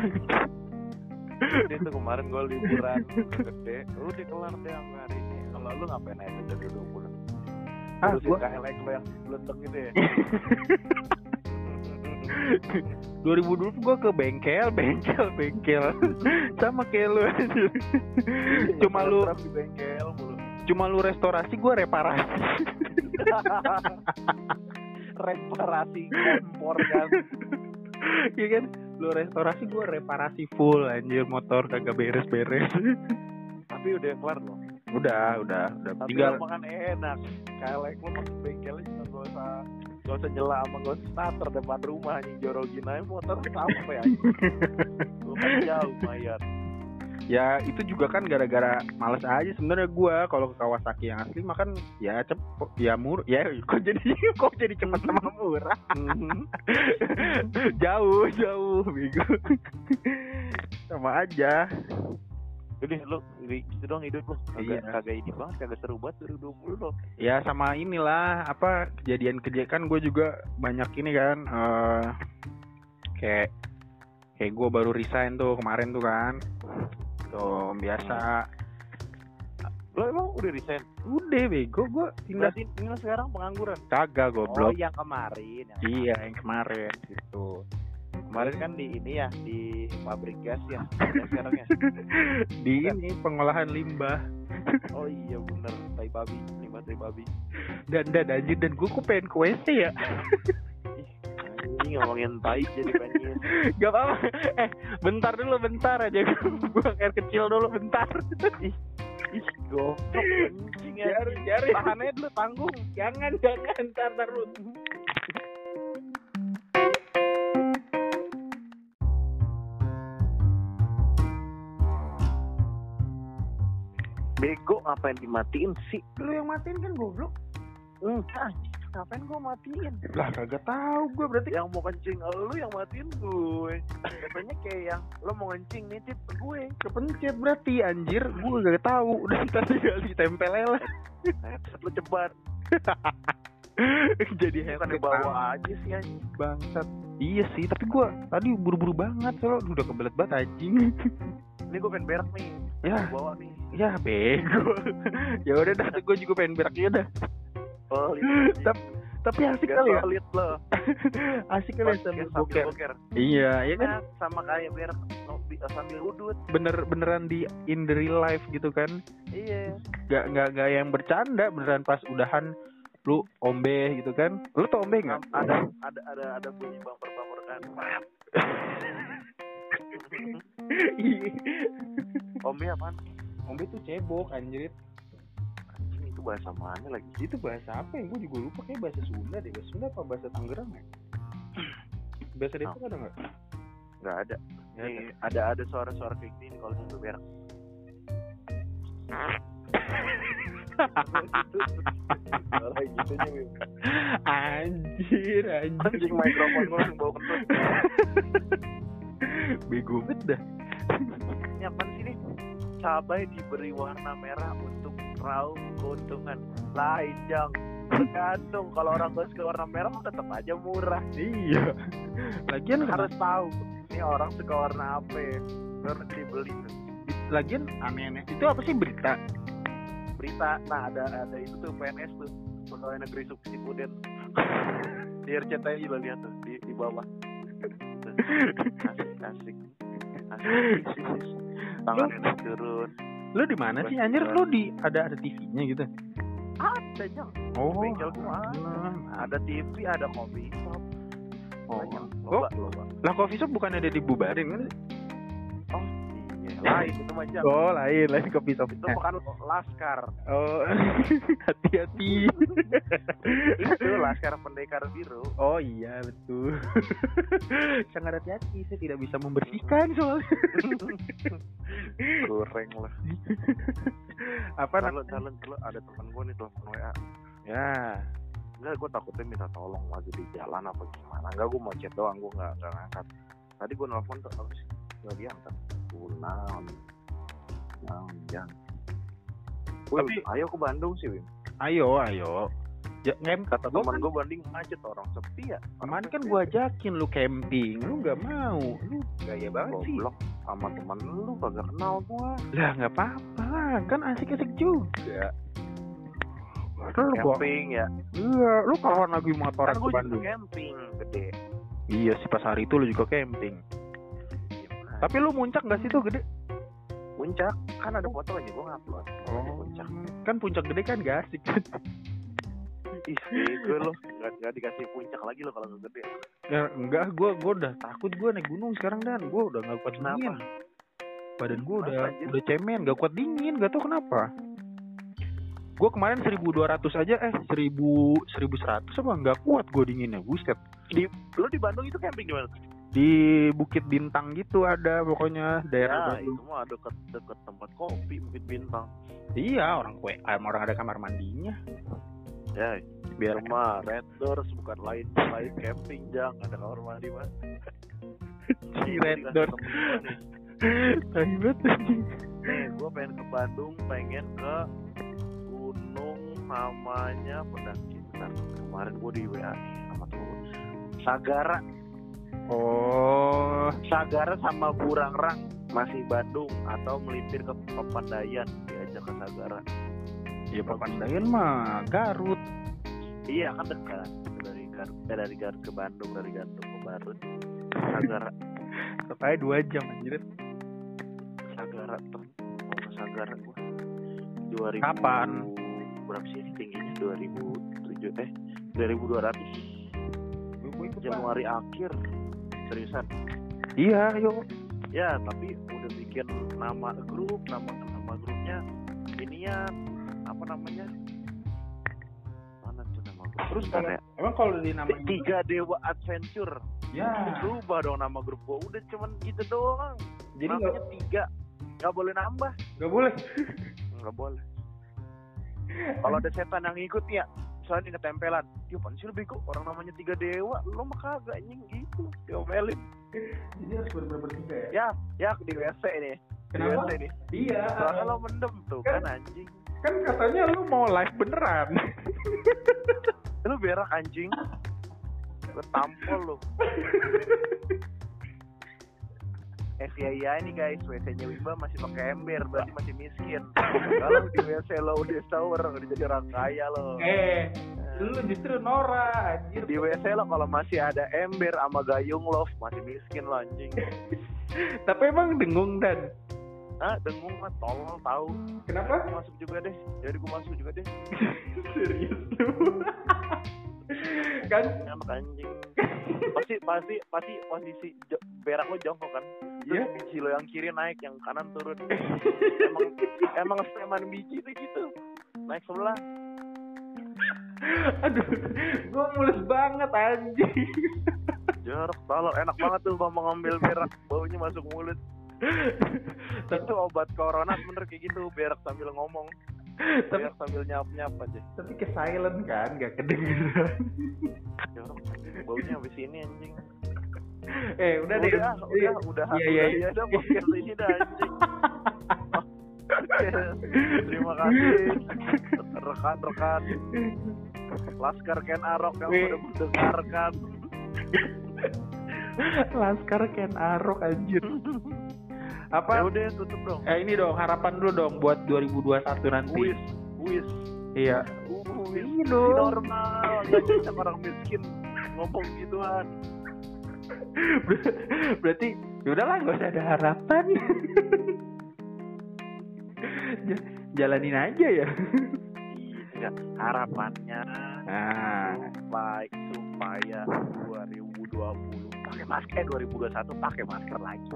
[SPEAKER 1] Tuh kemarin gue liburan. Gede. Lu udah kelar deh hari ini kalau lu ngapain aja dua bulan
[SPEAKER 2] ah
[SPEAKER 1] Urusin
[SPEAKER 2] gua
[SPEAKER 1] KLX lo yang belenteng gitu ya
[SPEAKER 2] 2020 gua ke bengkel bengkel bengkel sama kayak lu anjir. Cuma lu-
[SPEAKER 1] di bengkel mulu
[SPEAKER 2] cuma lu restorasi gua reparasi
[SPEAKER 1] reparasi kompor kan
[SPEAKER 2] Iya kan? Lu restorasi gue reparasi full anjir motor kagak beres-beres.
[SPEAKER 1] Tapi udah kelar loh.
[SPEAKER 2] Udah, udah, udah.
[SPEAKER 1] Tapi
[SPEAKER 2] Tinggal
[SPEAKER 1] makan enak. Kayak lo masuk bengkelnya juga gak usah gak usah nyela sama gak usah starter depan rumah anjing jorogin aja motor sampai anjing. Lumayan jauh lumayan.
[SPEAKER 2] ya itu juga kan gara-gara males aja sebenarnya gua kalau ke Kawasaki yang asli makan ya cepet ya mur ya kok jadi kok jadi cepet sama murah
[SPEAKER 1] Mhm.
[SPEAKER 2] jauh jauh bego sama aja
[SPEAKER 1] Jadi lo gitu dong hidup lo
[SPEAKER 2] Iya.
[SPEAKER 1] kagak kagak ini banget kagak seru banget 2020 lo.
[SPEAKER 2] ya sama inilah apa kejadian kejadian kan gue juga banyak ini kan eh kayak kayak gue baru resign tuh kemarin tuh kan tuh biasa
[SPEAKER 1] Lo emang udah resign?
[SPEAKER 2] udah bego gue pindah
[SPEAKER 1] Berarti ini sekarang pengangguran.
[SPEAKER 2] kagak
[SPEAKER 1] Oh
[SPEAKER 2] goblok
[SPEAKER 1] yang kemarin. Yang
[SPEAKER 2] iya yang kemarin gitu
[SPEAKER 1] Kemarin kan di ini ya di pabrik gas ya. Sekarang ya.
[SPEAKER 2] di ini pengolahan limbah
[SPEAKER 1] Oh iya bener tai babi, limbah tai babi.
[SPEAKER 2] dan dan anjir dan gue kok pengen ke WC ya
[SPEAKER 1] Anjing ngomongin tai jadi pengen.
[SPEAKER 2] gak apa-apa eh bentar dulu bentar aja gue buang air kecil dulu bentar
[SPEAKER 1] Ih, goblok anjing ya.
[SPEAKER 2] Jari, jari.
[SPEAKER 1] Tahan aja dulu tanggung.
[SPEAKER 2] jangan jangan ntar ntar lu
[SPEAKER 1] Bego ngapain dimatiin sih?
[SPEAKER 2] lu yang matiin kan goblok
[SPEAKER 1] Enggak, ngapain gua matiin?
[SPEAKER 2] lah kagak tahu gue berarti
[SPEAKER 1] Yang mau kencing lu yang matiin gue. Katanya kayak yang lo mau kencing nitip gue.
[SPEAKER 2] kepencet berarti anjir gue gak tahu udah ntar tinggal ditempel lah
[SPEAKER 1] lo cepat.
[SPEAKER 2] jadi
[SPEAKER 1] Bukan
[SPEAKER 2] headset
[SPEAKER 1] dibawa aja sih anjing.
[SPEAKER 2] bangsat iya sih tapi gue tadi buru-buru banget soalnya udah kebelet banget anjing
[SPEAKER 1] Ini gue pengen berak nih.
[SPEAKER 2] ya
[SPEAKER 1] Bawa nih.
[SPEAKER 2] Ya bego ya udah dah gue juga pengen berak ya dah
[SPEAKER 1] Oh,
[SPEAKER 2] Tap- tapi asik
[SPEAKER 1] Biar
[SPEAKER 2] kali ya
[SPEAKER 1] solid lo.
[SPEAKER 2] asik kali ya sambil boker
[SPEAKER 1] boker.
[SPEAKER 2] iya ya kan
[SPEAKER 1] Nah, sama kayak berak no, bi- sambil udut.
[SPEAKER 2] bener beneran di in the real life gitu kan
[SPEAKER 1] Iya.
[SPEAKER 2] gak nggak nggak yang bercanda beneran pas udahan lu ombe gitu kan lu tuh ombe nggak
[SPEAKER 1] Ada ada ada ada bunyi bumper bumper kan.
[SPEAKER 2] Iya.
[SPEAKER 1] Ombe apaan?
[SPEAKER 2] Ombe tuh cebok anjir
[SPEAKER 1] Anjing itu bahasa mana lagi?
[SPEAKER 2] itu bahasa apa ya gue juga lupa kayak bahasa Sunda deh bahasa Sunda apa bahasa Tangerang ya bahasa Depok ada nggak
[SPEAKER 1] Enggak ada.
[SPEAKER 2] Nggak
[SPEAKER 1] Nih, ada ada suara-suara kayak gini kalau sambil berak. Gitu
[SPEAKER 2] anjir anjir
[SPEAKER 1] Anjing mikrofon gue bawa kentut.
[SPEAKER 2] bego banget dah
[SPEAKER 1] Ini nih? Cabai diberi warna merah untuk raup keuntungan. Lain, Jang. Tergantung. Kalau orang gue suka warna merah tetap aja murah.
[SPEAKER 2] iya. Lagian
[SPEAKER 1] Harus tahu ini orang suka warna apa ya. Baru nanti dibeli.
[SPEAKER 2] Lagian aneh-aneh. Itu apa sih berita?
[SPEAKER 1] Berita. Nah ada ada itu tuh PNS tuh. Pegawai negeri subsidi puden di RCTI lo lihat tuh di, di bawah. Asik asik asik tangannya naik turun.
[SPEAKER 2] lu di mana sih anjir? Lu di ada ada TV-nya gitu.
[SPEAKER 1] Ada jang
[SPEAKER 2] oh
[SPEAKER 1] bengkel gua ada. TV ada kopi shop.
[SPEAKER 2] Oh.
[SPEAKER 1] Banyak.
[SPEAKER 2] Oh
[SPEAKER 1] loba loba.
[SPEAKER 2] lah coffee shop bukan ada dibubarin kan
[SPEAKER 1] lain itu mah Jang.
[SPEAKER 2] oh lain lain coffee shop
[SPEAKER 1] itu bukan laskar.
[SPEAKER 2] Oh hati-hati.
[SPEAKER 1] Itu laskar pendekar biru.
[SPEAKER 2] Oh iya betul. Sangat hati-hati saya tidak bisa membersihkan soalnya.
[SPEAKER 1] Goreng lah.
[SPEAKER 2] Apa
[SPEAKER 1] ntar lu, ada temen gue nih telepon WA
[SPEAKER 2] ya.
[SPEAKER 1] Enggak, gue takutnya minta tolong lagi di jalan apa gimana. Enggak, gue mau chat doang, gue nggak nggak ngangkat. Tadi gue nelfon tuh, apa sih? Gak diangkat. Gue naon. Naon, jangan. Wih,
[SPEAKER 2] Tapi-
[SPEAKER 1] ayo ke Bandung sih, Wim.
[SPEAKER 2] ayo ayo ya, ngem
[SPEAKER 1] Kata
[SPEAKER 2] gua
[SPEAKER 1] teman
[SPEAKER 2] kan,
[SPEAKER 1] gue Bandung macet orang sepi ya.
[SPEAKER 2] kemarin kan gua ajakin lu camping lu nggak mau lu gaya banget sih
[SPEAKER 1] Goblok sama temen lu kagak kenal gua.
[SPEAKER 2] lah nggak apa-apa kan asik-asik juga Lu gua,
[SPEAKER 1] Camping ya.
[SPEAKER 2] iya, lu kawan lagi motoran
[SPEAKER 1] Kan
[SPEAKER 2] ke
[SPEAKER 1] gue
[SPEAKER 2] Bandung.
[SPEAKER 1] camping gede.
[SPEAKER 2] Iya sih pas hari itu lu juga camping.
[SPEAKER 1] Gimana?
[SPEAKER 2] Tapi lu muncak gak sih tuh gede?
[SPEAKER 1] puncak kan ada fotonya gue ngupload.
[SPEAKER 2] Oh.
[SPEAKER 1] Puncak.
[SPEAKER 2] Kan puncak gede kan gak asik.
[SPEAKER 1] ih gue lo nggak nggak dikasih puncak lagi lo kalau gede
[SPEAKER 2] Ya, enggak, gue gue udah takut gue naik gunung sekarang dan gue udah nggak kuat
[SPEAKER 1] Kenapa?
[SPEAKER 2] dingin. Badan gue udah
[SPEAKER 1] anjir?
[SPEAKER 2] udah cemen, gak kuat dingin, gak tau kenapa. Gue kemarin 1200 aja, eh 1000 1100 apa nggak kuat gue dinginnya, buset.
[SPEAKER 1] di lo di Bandung itu camping di mana
[SPEAKER 2] Di Bukit Bintang gitu ada pokoknya daerah
[SPEAKER 1] ya itu mah deket deket tempat kopi Bukit Bintang
[SPEAKER 2] Iya, orang kue, orang ada kamar mandinya.
[SPEAKER 1] ya
[SPEAKER 2] Biar
[SPEAKER 1] rumah Red Doors bukan lain lain camping jang ada kamar mandi mas
[SPEAKER 2] si Red Door. Tai banget anjing.
[SPEAKER 1] nih gue pengen ke Bandung pengen ke gunung namanya bentar kemarin gue di WA sama temen gua. Sagara
[SPEAKER 2] Oh,
[SPEAKER 1] Sagara sama Burangrang masih Bandung atau melipir ke Pepandayan? Diajak ke Sagara.
[SPEAKER 2] Ya Papandayan mah Garut.
[SPEAKER 1] iya kan dekat. Dari Garut eh, dari Garut ke Bandung dari Garut ke Garut Sagara.
[SPEAKER 2] Katanya dua jam anjir.
[SPEAKER 1] Sagara tuh ke Sagara gua. 2000
[SPEAKER 2] Kapan?
[SPEAKER 1] berapa sih tingginya? 2007 eh 2200
[SPEAKER 2] Gue ikut Pak.
[SPEAKER 1] Januari akhir seriusan?
[SPEAKER 2] Iya, yuk.
[SPEAKER 1] ya tapi udah bikin nama grup nama nama grupnya ini ya apa namanya? Mana tuh nama grup?
[SPEAKER 2] Terus kalau
[SPEAKER 1] ya.
[SPEAKER 2] emang kalau di nama
[SPEAKER 1] tiga dewa adventure.
[SPEAKER 2] Ya.
[SPEAKER 1] berubah dong nama grup gua. Udah cuman gitu doang.
[SPEAKER 2] Jadi
[SPEAKER 1] namanya
[SPEAKER 2] nggak
[SPEAKER 1] tiga. Nggak boleh nambah.
[SPEAKER 2] Nggak boleh.
[SPEAKER 1] nggak boleh. Kalau ada setan yang ikut ya misalnya nih ketempelan. Ya pan sih lu bego? Orang namanya tiga dewa. Lo mah kagak anjing. Gitu. Diomelin.
[SPEAKER 2] Jadi harus benar-benar bertiga ya.
[SPEAKER 1] ya ya di WC nih di
[SPEAKER 2] Kenapa?
[SPEAKER 1] WC nih
[SPEAKER 2] Iya.
[SPEAKER 1] soalnya lo mendem tuh
[SPEAKER 2] Kan-
[SPEAKER 1] kan anjing.
[SPEAKER 2] Kan katanya lu mau live beneran.
[SPEAKER 1] lu berak anjing. Gue tampol lu Eh iya iya ini guys WC-nya Wimba masih pakai ember berarti masih miskin. Kalau di WC lo udah shower udah jadi orang kaya lo.
[SPEAKER 2] eh, lu justru Nora anjir.
[SPEAKER 1] Di WC lo kalau masih ada ember sama gayung lo masih miskin lo anjing.
[SPEAKER 2] Tapi emang dengung dan.
[SPEAKER 1] Ah dengung mah tolol tahu.
[SPEAKER 2] Kenapa?
[SPEAKER 1] Masuk juga deh. Jadi gue masuk juga deh.
[SPEAKER 2] Serius lu. Kan
[SPEAKER 1] Enak anjing. Pasti pasti pasti posisi berak lo jongkok kan.
[SPEAKER 2] Iya.
[SPEAKER 1] Terus biji lo yang kiri naik, yang kanan turun. emang emang seteman biji tuh gitu. Naik sebelah.
[SPEAKER 2] aduh, gua mulus banget anjing.
[SPEAKER 1] Jorok tolol enak banget tuh mau ngambil berak baunya masuk mulut. Itu obat corona bener kayak gitu berak sambil ngomong,
[SPEAKER 2] tapi
[SPEAKER 1] sambil nyap nyap aja.
[SPEAKER 2] tapi ke silent kan, gak kedengeran.
[SPEAKER 1] Jorok baunya habis ini anjing.
[SPEAKER 2] eh, udah deh.
[SPEAKER 1] udah, udah, udah,
[SPEAKER 2] Iya, iya,
[SPEAKER 1] udah,
[SPEAKER 2] iya.
[SPEAKER 1] udah, podcast ini dah anjing. Terima kasih rekan-rekan Laskar Ken Arok yang sudah mendengarkan.
[SPEAKER 2] Laskar Ken Arok anjir.
[SPEAKER 1] Ya
[SPEAKER 2] Apa?
[SPEAKER 1] udah tutup dong.
[SPEAKER 2] Eh ini dong harapan dulu dong buat 2021 nanti.
[SPEAKER 1] Wis, wis,
[SPEAKER 2] Iya.
[SPEAKER 1] wis.
[SPEAKER 2] Ini dong.
[SPEAKER 1] Normal, bisa orang miskin ngomong gituan.
[SPEAKER 2] Ber- Berarti ya udahlah nggak usah ada harapan. Jalanin aja ya.
[SPEAKER 1] Iya, harapannya
[SPEAKER 2] Nah,
[SPEAKER 1] baik supaya 2020 pakai masker, eh 2021 pakai masker lagi.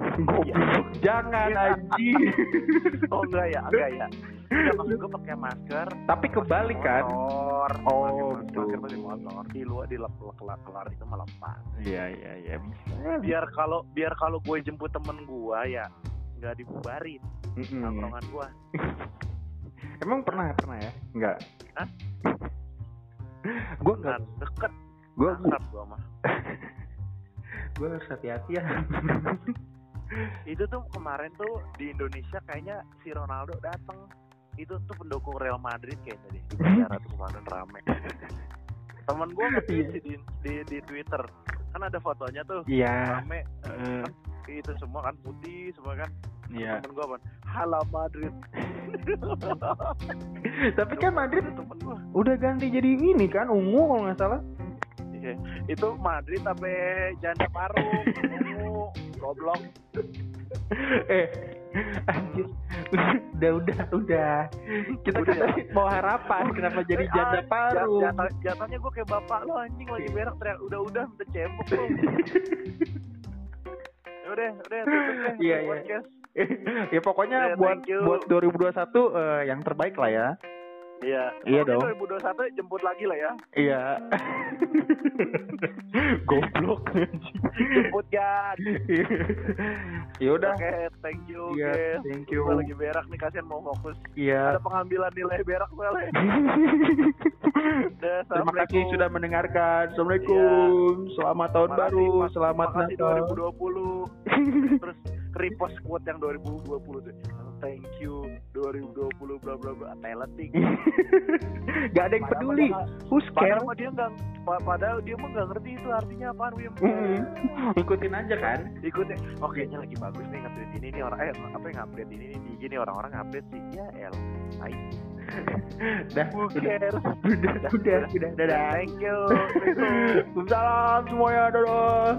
[SPEAKER 1] Iya.
[SPEAKER 2] jangan
[SPEAKER 1] Iya.
[SPEAKER 2] anjing.
[SPEAKER 1] Oh enggak ya, enggak ya. Enggak maksud gue pakai masker.
[SPEAKER 2] Tapi kebalik kan?
[SPEAKER 1] Motor.
[SPEAKER 2] Oh,
[SPEAKER 1] Pakai masker,
[SPEAKER 2] betul.
[SPEAKER 1] pakai motor. Di luar di lap kelar kelar itu malah pas.
[SPEAKER 2] Iya iya iya bisa.
[SPEAKER 1] Biar kalau biar kalau gue jemput temen gue ya nggak dibubarin
[SPEAKER 2] Mm-mm.
[SPEAKER 1] tongkrongan gue.
[SPEAKER 2] Emang pernah pernah ya? Enggak.
[SPEAKER 1] Hah?
[SPEAKER 2] gue enggak.
[SPEAKER 1] Nah, deket
[SPEAKER 2] Gue
[SPEAKER 1] gue mah.
[SPEAKER 2] gue harus hati-hati ya.
[SPEAKER 1] Itu tuh kemarin tuh di Indonesia kayaknya si Ronaldo datang. Itu tuh pendukung Real Madrid kayaknya deh. Di bandara tuh kemarin rame. Temen gue nge-tweet sih di, di, di Twitter. Kan ada fotonya tuh.
[SPEAKER 2] Iya.
[SPEAKER 1] Rame.
[SPEAKER 2] Eh,
[SPEAKER 1] Itu semua kan putih semua kan.
[SPEAKER 2] Iya.
[SPEAKER 1] Temen gue apa? Hala Madrid.
[SPEAKER 2] Tapi kan Madrid
[SPEAKER 1] temen
[SPEAKER 2] udah ganti jadi ini kan ungu kalau nggak salah.
[SPEAKER 1] Iya. Itu Madrid tapi janda paru. Goblok.
[SPEAKER 2] eh Anjir. udah udah udah kita
[SPEAKER 1] Udah
[SPEAKER 2] kan
[SPEAKER 1] ya?
[SPEAKER 2] tadi mau harapan kenapa jadi
[SPEAKER 1] Eh,
[SPEAKER 2] janda paru
[SPEAKER 1] jat- jatahnya gue kayak bapak lo anjing lagi berak teriak udah udah minta cembuk lo Ya udah udah tutup deh
[SPEAKER 2] Iya, iya.
[SPEAKER 1] podcast
[SPEAKER 2] ya pokoknya
[SPEAKER 1] Ya,
[SPEAKER 2] buat buat 2021 eh, yang terbaik lah ya
[SPEAKER 1] iya.
[SPEAKER 2] Iya dong.
[SPEAKER 1] 2021 jemput lagi lah ya.
[SPEAKER 2] Iya. Goblok
[SPEAKER 1] jemput Jan.
[SPEAKER 2] Ya udah.
[SPEAKER 1] Oke thank you
[SPEAKER 2] Iya,
[SPEAKER 1] guys
[SPEAKER 2] thank you.
[SPEAKER 1] Gua lagi berak nih kasihan mau fokus.
[SPEAKER 2] Iya.
[SPEAKER 1] Ada pengambilan nilai berak soalnya
[SPEAKER 2] Terima kasih sudah mendengarkan. Assalamualaikum. Selamat tahun
[SPEAKER 1] Makasih,
[SPEAKER 2] baru. Selamat Natal.
[SPEAKER 1] 2020 terus repost quote yang 2020 tuh thank you 2020 bla bla bla talent nih
[SPEAKER 2] Gak ada yang
[SPEAKER 1] Padahal
[SPEAKER 2] peduli. Who's
[SPEAKER 1] dia-
[SPEAKER 2] care?
[SPEAKER 1] padahal dia nggak pa- padahal dia mah nggak ngerti itu artinya apaan Wim
[SPEAKER 2] Mm, Ikutin aja kan.
[SPEAKER 1] ikutnya oh kayaknya lagi bagus nih ngupdate ini nih orang eh apa yang ngupdate ini nih di gini orang-orang ngupdate sih ya el Hai.
[SPEAKER 2] Dah, udah, udah, udah, udah, dadah.
[SPEAKER 1] thank you Assalamualaikum.
[SPEAKER 2] Waalaikumsalam semuanya, dadah.